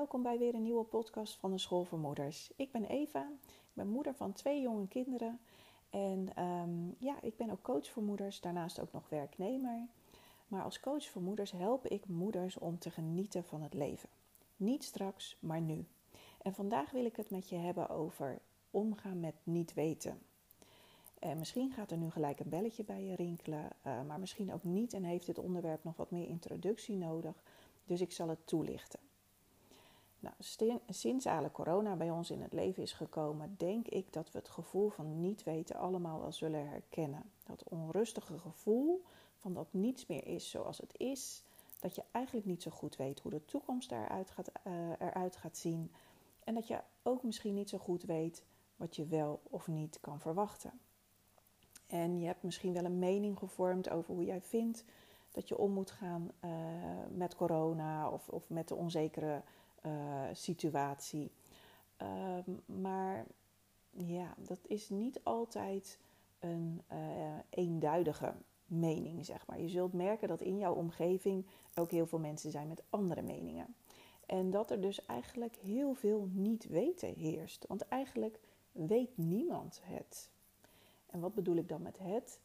welkom bij weer een nieuwe podcast van de School voor Moeders. Ik ben Eva, ik ben moeder van twee jonge kinderen en ehm, ja, ik ben ook coach voor moeders, daarnaast ook nog werknemer. Maar als coach voor moeders help ik moeders om te genieten van het leven. Niet straks, maar nu. En vandaag wil ik het met je hebben over omgaan met niet weten. En misschien gaat er nu gelijk een belletje bij je rinkelen, uh, maar misschien ook niet en heeft dit onderwerp nog wat meer introductie nodig. Dus ik zal het toelichten. Nou, sinds alle corona bij ons in het leven is gekomen, denk ik dat we het gevoel van niet weten allemaal wel zullen herkennen. Dat onrustige gevoel van dat niets meer is zoals het is, dat je eigenlijk niet zo goed weet hoe de toekomst eruit gaat, uh, eruit gaat zien en dat je ook misschien niet zo goed weet wat je wel of niet kan verwachten. En je hebt misschien wel een mening gevormd over hoe jij vindt dat je om moet gaan uh, met corona of, of met de onzekere uh, situatie. Uh, maar ja, dat is niet altijd een uh, eenduidige mening, zeg maar. Je zult merken dat in jouw omgeving ook heel veel mensen zijn met andere meningen. En dat er dus eigenlijk heel veel niet weten heerst. Want eigenlijk weet niemand het. En wat bedoel ik dan met het?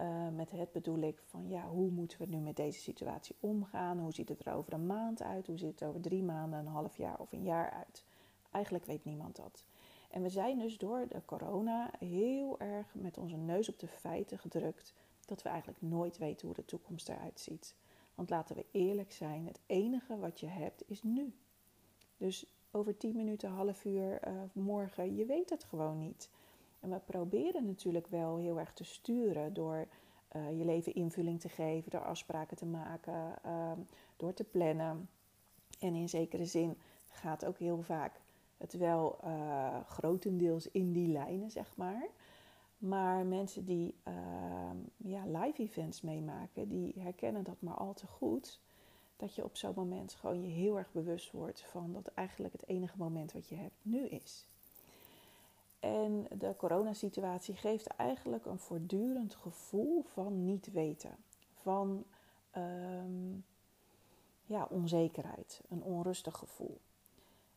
Uh, met het bedoel ik van ja, hoe moeten we nu met deze situatie omgaan? Hoe ziet het er over een maand uit? Hoe ziet het over drie maanden, een half jaar of een jaar uit? Eigenlijk weet niemand dat. En we zijn dus door de corona heel erg met onze neus op de feiten gedrukt dat we eigenlijk nooit weten hoe de toekomst eruit ziet. Want laten we eerlijk zijn, het enige wat je hebt is nu. Dus over tien minuten, half uur, uh, morgen, je weet het gewoon niet. En we proberen natuurlijk wel heel erg te sturen door uh, je leven invulling te geven, door afspraken te maken, uh, door te plannen. En in zekere zin gaat ook heel vaak het wel uh, grotendeels in die lijnen, zeg maar. Maar mensen die ehm, ja, live events meemaken, die herkennen dat maar al te goed. Dat je op zo'n moment gewoon je heel erg bewust wordt van dat eigenlijk het enige moment wat je hebt nu is. En de coronasituatie geeft eigenlijk een voortdurend gevoel van niet weten. Van um, ja, onzekerheid, een onrustig gevoel.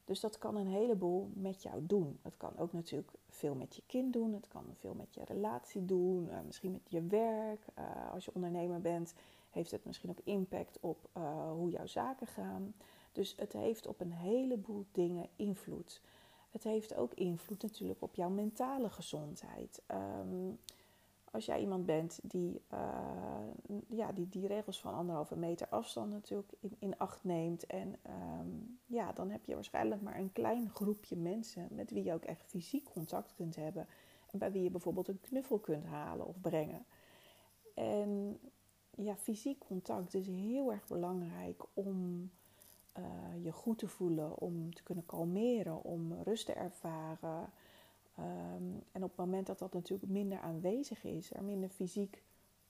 Dus dat kan een heleboel met jou doen. Het kan ook natuurlijk veel met je kind doen. Het kan veel met je relatie doen. Uh, misschien met je werk. Uh, als je ondernemer bent, heeft het misschien ook impact op uh, hoe jouw zaken gaan. Dus het heeft op een heleboel dingen invloed. Het heeft ook invloed natuurlijk op jouw mentale gezondheid. Um, als jij iemand bent die, uh, ja, die die regels van anderhalve meter afstand natuurlijk in, in acht neemt. En um, ja, dan heb je waarschijnlijk maar een klein groepje mensen met wie je ook echt fysiek contact kunt hebben. En bij wie je bijvoorbeeld een knuffel kunt halen of brengen. En ja, fysiek contact is heel erg belangrijk om uh, je goed te voelen, om te kunnen kalmeren, om rust te ervaren. Um, en op het moment dat dat natuurlijk minder aanwezig is, er minder fysiek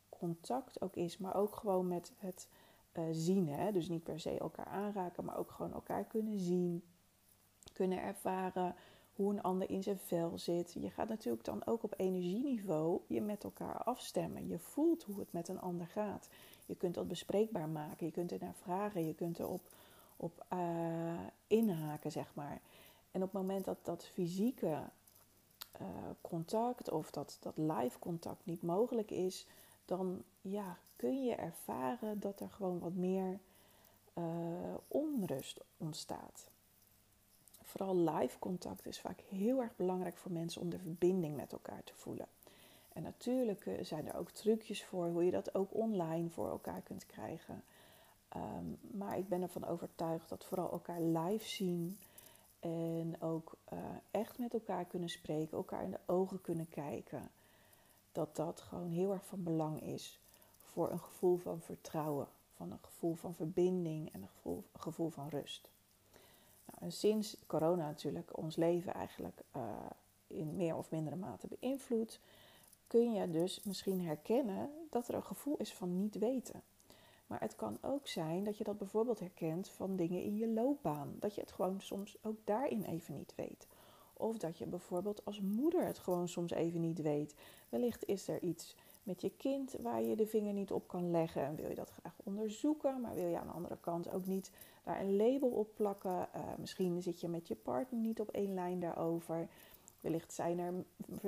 contact ook is, maar ook gewoon met het uh, zien. Hè? Dus niet per se elkaar aanraken, maar ook gewoon elkaar kunnen zien, kunnen ervaren hoe een ander in zijn vel zit. Je gaat natuurlijk dan ook op energieniveau je met elkaar afstemmen. Je voelt hoe het met een ander gaat. Je kunt dat bespreekbaar maken, je kunt er naar vragen, je kunt erop op uh, inhaken, zeg maar. En op het moment dat dat fysieke uh, contact of dat, dat live contact niet mogelijk is, dan ja, kun je ervaren dat er gewoon wat meer uh, onrust ontstaat. Vooral live contact is vaak heel erg belangrijk voor mensen om de verbinding met elkaar te voelen. En natuurlijk zijn er ook trucjes voor hoe je dat ook online voor elkaar kunt krijgen. Um, maar ik ben ervan overtuigd dat vooral elkaar live zien en ook uh, echt met elkaar kunnen spreken, elkaar in de ogen kunnen kijken, dat dat gewoon heel erg van belang is voor een gevoel van vertrouwen, van een gevoel van verbinding en een gevoel, gevoel van rust. Nou, en sinds corona natuurlijk ons leven eigenlijk uh, in meer of mindere mate beïnvloedt, kun je dus misschien herkennen dat er een gevoel is van niet weten. Maar het kan ook zijn dat je dat bijvoorbeeld herkent van dingen in je loopbaan. Dat je het gewoon soms ook daarin even niet weet. Of dat je bijvoorbeeld als moeder het gewoon soms even niet weet. Wellicht is er iets met je kind waar je de vinger niet op kan leggen. En wil je dat graag onderzoeken, maar wil je aan de andere kant ook niet daar een label op plakken. Uh, misschien zit je met je partner niet op één lijn daarover. Wellicht zijn er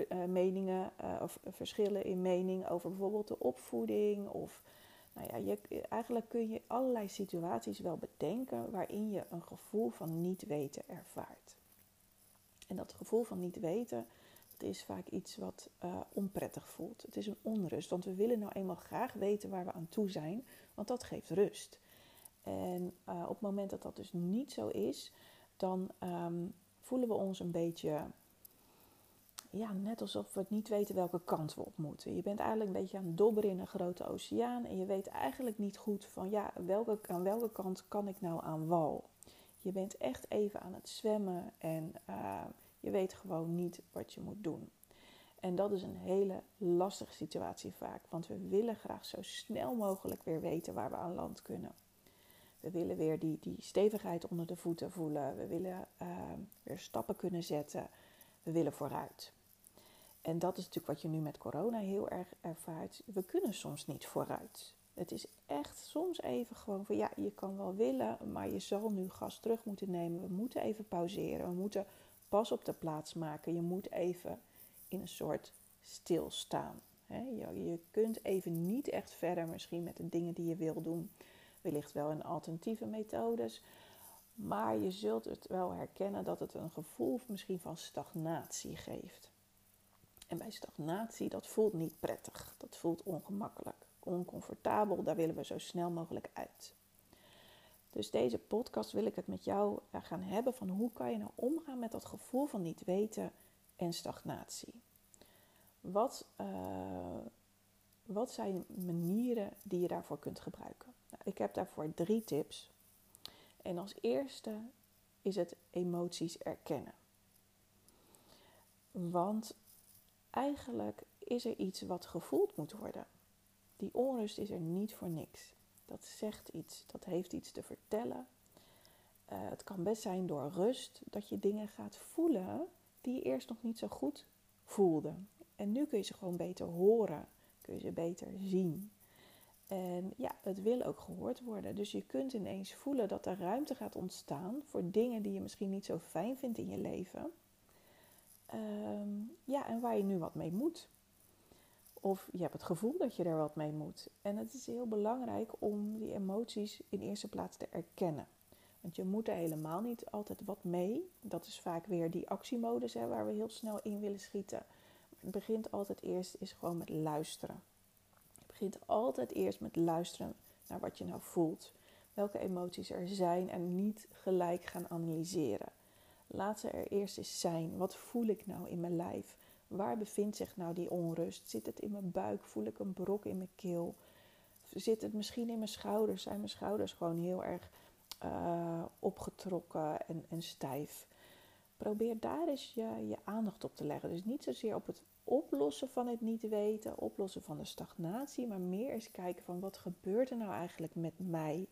uh, meningen uh, of verschillen in mening over bijvoorbeeld de opvoeding. Of nou ja, eigenlijk kun je allerlei situaties wel bedenken waarin je een gevoel van niet weten ervaart. En dat gevoel van niet weten, dat is vaak iets wat onprettig voelt. Het is een onrust, want we willen nou eenmaal graag weten waar we aan toe zijn, want dat geeft rust. En uh, op het moment dat dat dus niet zo is, dan um, voelen we ons een beetje, ja, net alsof we niet weten welke kant we op moeten. Je bent eigenlijk een beetje aan het dobberen in een grote oceaan en je weet eigenlijk niet goed van, ja, welke, aan welke kant kan ik nou aan wal? Je bent echt even aan het zwemmen en uh, je weet gewoon niet wat je moet doen. En dat is een hele lastige situatie vaak, want we willen graag zo snel mogelijk weer weten waar we aan land kunnen. We willen weer die, die stevigheid onder de voeten voelen. We willen uh, weer stappen kunnen zetten. We willen vooruit. En dat is natuurlijk wat je nu met corona heel erg ervaart. We kunnen soms niet vooruit. Het is echt soms even gewoon van ja, je kan wel willen, maar je zal nu gas terug moeten nemen. We moeten even pauzeren. We moeten pas op de plaats maken. Je moet even in een soort stilstaan. Je, kunt even niet echt verder misschien met de dingen die je wil doen wellicht wel in alternatieve methodes. Maar je zult het wel herkennen dat het een gevoel misschien van stagnatie geeft. En bij stagnatie, dat voelt niet prettig. Dat voelt ongemakkelijk, oncomfortabel. Daar willen we zo snel mogelijk uit. Dus deze podcast wil ik het met jou gaan hebben van hoe kan je nou omgaan met dat gevoel van niet weten en stagnatie. Wat, uh, wat zijn manieren die je daarvoor kunt gebruiken? Nou, ik heb daarvoor drie tips. En als eerste is het emoties erkennen. Want eigenlijk is er iets wat gevoeld moet worden. Die onrust is er niet voor niks. Dat zegt iets, dat heeft iets te vertellen. Uh, het kan best zijn door rust dat je dingen gaat voelen die je eerst nog niet zo goed voelde. En nu kun je ze gewoon beter horen, kun je ze beter zien. En ja, het wil ook gehoord worden. Dus je kunt ineens voelen dat er ruimte gaat ontstaan voor dingen die je misschien niet zo fijn vindt in je leven. Um, ja, en waar je nu wat mee moet. Of je hebt het gevoel dat je er wat mee moet. En het is heel belangrijk om die emoties in eerste plaats te erkennen. Want je moet er helemaal niet altijd wat mee. Dat is vaak weer die actiemodus hè, waar we heel snel in willen schieten. Het begint altijd eerst is gewoon met luisteren begint altijd eerst met luisteren naar wat je nou voelt. Welke emoties er zijn en niet gelijk gaan analyseren. Laat ze er eerst eens zijn. Wat voel ik nou in mijn lijf? Waar bevindt zich nou die onrust? Zit het in mijn buik? Voel ik een brok in mijn keel? Zit het misschien in mijn schouders? Zijn mijn schouders gewoon heel erg uh, opgetrokken en, en stijf? Probeer daar eens je, je aandacht op te leggen. Dus niet zozeer op het oplossen van het niet weten, oplossen van de stagnatie, maar meer eens kijken van wat gebeurt er nou eigenlijk met mij?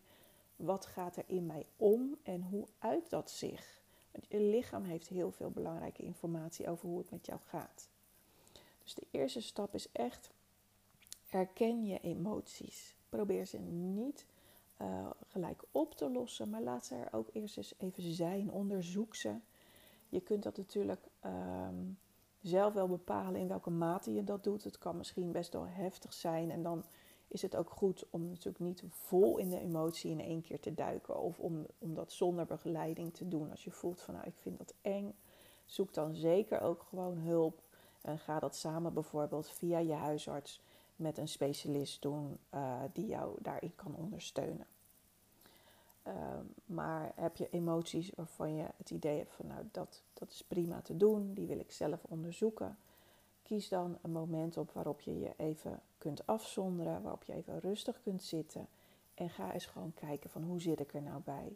Wat gaat er in mij om en hoe uit dat zich? Want je lichaam heeft heel veel belangrijke informatie over hoe het met jou gaat. Dus de eerste stap is echt erken je emoties. Probeer ze niet uh, gelijk op te lossen, maar laat ze er ook eerst eens even zijn. Onderzoek ze. Je kunt dat natuurlijk um, zelf wel bepalen in welke mate je dat doet. Het kan misschien best wel heftig zijn en dan is het ook goed om natuurlijk niet vol in de emotie in één keer te duiken of om, om dat zonder begeleiding te doen. Als je voelt van nou ik vind dat eng, zoek dan zeker ook gewoon hulp en ga dat samen bijvoorbeeld via je huisarts met een specialist doen uh, die jou daarin kan ondersteunen. Ehm, maar heb je emoties waarvan je het idee hebt van nou dat, dat is prima te doen, die wil ik zelf onderzoeken. Kies dan een moment op waarop je je even kunt afzonderen, waarop je even rustig kunt zitten. En ga eens gewoon kijken van hoe zit ik er nou bij?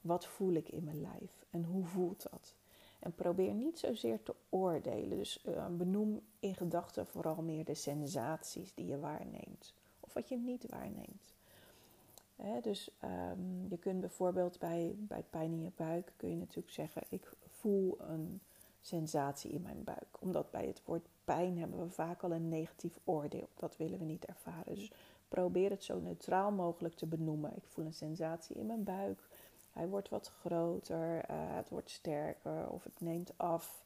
Wat voel ik in mijn lijf en hoe voelt dat? En probeer niet zozeer te oordelen. Dus uh, benoem in gedachten vooral meer de sensaties die je waarneemt. Of wat je niet waarneemt dus um, je kunt bijvoorbeeld bij, bij pijn in je buik kun je natuurlijk zeggen: ik voel een sensatie in mijn buik. Omdat bij het woord pijn hebben we vaak al een negatief oordeel. Dat willen we niet ervaren. Dus probeer het zo neutraal mogelijk te benoemen. Ik voel een sensatie in mijn buik. Hij wordt wat groter, uh, het wordt sterker of het neemt af.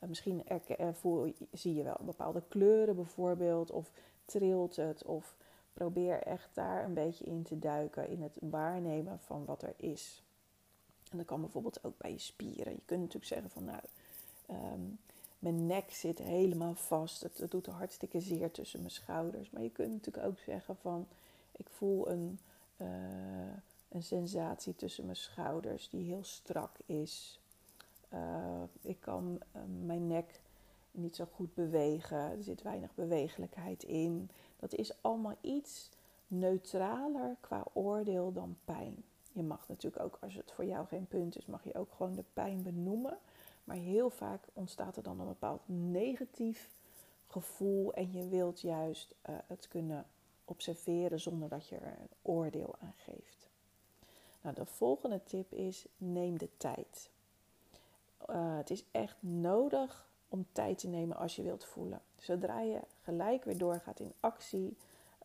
Uh, misschien voel, zie je wel bepaalde kleuren bijvoorbeeld, of trilt het. Of probeer echt daar een beetje in te duiken, in het waarnemen van wat er is. En dat kan bijvoorbeeld ook bij je spieren. Je kunt natuurlijk zeggen van nou, um, mijn nek zit helemaal vast. Het, doet hartstikke zeer tussen mijn schouders. Maar je kunt natuurlijk ook zeggen van ik voel een, uh, een sensatie tussen mijn schouders die heel strak is. Uh, ik kan uh, mijn nek niet zo goed bewegen. Er zit weinig bewegelijkheid in. Dat is allemaal iets neutraler qua oordeel dan pijn. Je mag natuurlijk ook, als het voor jou geen punt is, mag je ook gewoon de pijn benoemen. Maar heel vaak ontstaat er dan een bepaald negatief gevoel en je wilt juist uh, het kunnen observeren zonder dat je er een oordeel aan geeft. Nou, de volgende tip is: neem de tijd. Uh, het is echt nodig om tijd te nemen als je wilt voelen. Zodra je gelijk weer doorgaat in actie,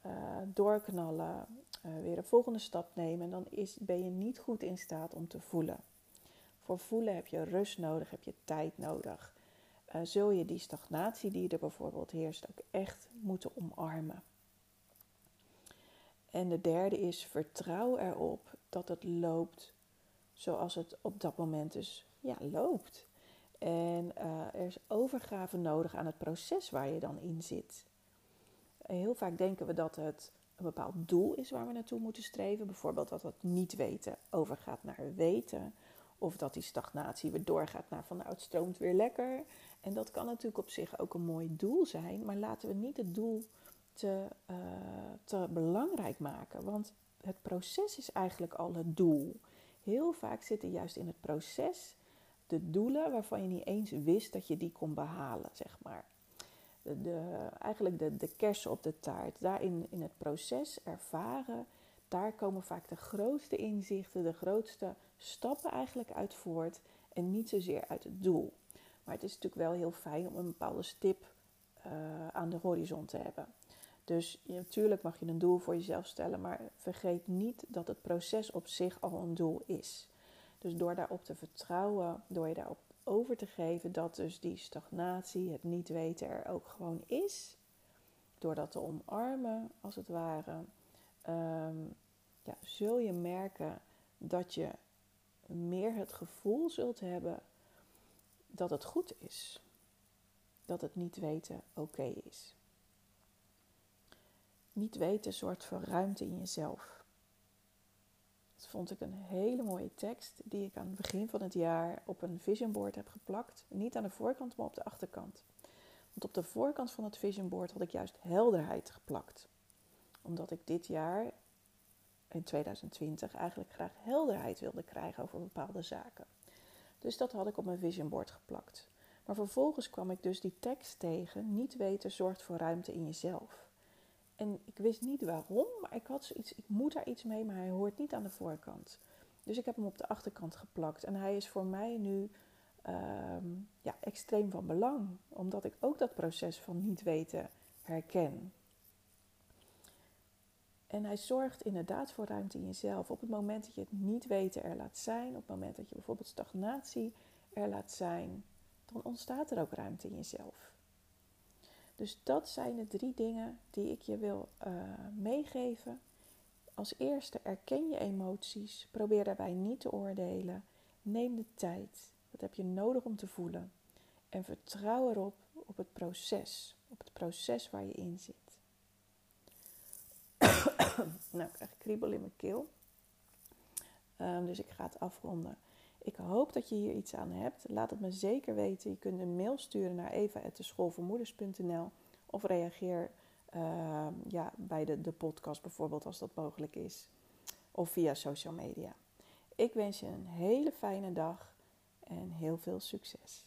uh, doorknallen, uh, weer een volgende stap nemen, dan is, ben je niet goed in staat om te voelen. Voor voelen heb je rust nodig, heb je tijd nodig. Uh, zul je die stagnatie die er bijvoorbeeld heerst ook echt moeten omarmen. En de derde is vertrouw erop dat het loopt zoals het op dat moment dus ja, loopt. En uh, er is overgave nodig aan het proces waar je dan in zit. Heel vaak denken we dat het een bepaald doel is waar we naartoe moeten streven. Bijvoorbeeld dat het niet weten overgaat naar weten. Of dat die stagnatie weer doorgaat naar van nou het stroomt weer lekker. En dat kan natuurlijk op zich ook een mooi doel zijn. Maar laten we niet het doel te, uh, te belangrijk maken. Want het proces is eigenlijk al het doel. Heel vaak zitten juist in het proces de doelen waarvan je niet eens wist dat je die kon behalen, zeg maar. De, de, eigenlijk de, de kersen op de taart. Daarin in het proces ervaren, daar komen vaak de grootste inzichten, de grootste stappen eigenlijk uit voort. En niet zozeer uit het doel. Maar het is natuurlijk wel heel fijn om een bepaalde stip uh, aan de horizon te hebben. Dus natuurlijk mag je een doel voor jezelf stellen, maar vergeet niet dat het proces op zich al een doel is. Dus door daarop te vertrouwen, door je daarop over te geven dat dus die stagnatie, het niet weten er ook gewoon is, door dat te omarmen als het ware, um, ja, zul je merken dat je meer het gevoel zult hebben dat het goed is. Dat het niet weten oké is. Niet weten zorgt voor ruimte in jezelf. Dat vond ik een hele mooie tekst die ik aan het begin van het jaar op een vision board heb geplakt. Niet aan de voorkant, maar op de achterkant. Want op de voorkant van het vision board had ik juist helderheid geplakt. Omdat ik dit jaar, in 2020, eigenlijk graag helderheid wilde krijgen over bepaalde zaken. Dus dat had ik op mijn vision board geplakt. Maar vervolgens kwam ik dus die tekst tegen: niet weten zorgt voor ruimte in jezelf. En ik wist niet waarom, maar ik had zoiets, ik moet daar iets mee, maar hij hoort niet aan de voorkant. Dus ik heb hem op de achterkant geplakt. En hij is voor mij nu ehm, ja, extreem van belang, omdat ik ook dat proces van niet weten herken. En hij zorgt inderdaad voor ruimte in jezelf. Op het moment dat je het niet weten er laat zijn, op het moment dat je bijvoorbeeld stagnatie er laat zijn, dan ontstaat er ook ruimte in jezelf. Dus dat zijn de drie dingen die ik je wil uh, meegeven. Als eerste erken je emoties. Probeer daarbij niet te oordelen. Neem de tijd. Wat heb je nodig om te voelen? En vertrouw erop op het proces. Op het proces waar je in zit. nou, ik krijg kriebel in mijn keel. Um, dus ik ga het afronden. Ik hoop dat je hier iets aan hebt. Laat het me zeker weten. Je kunt een mail sturen naar eva.schoolvoormoeders.nl of reageer uh, ja, bij de, de podcast bijvoorbeeld als dat mogelijk is. Of via social media. Ik wens je een hele fijne dag en heel veel succes.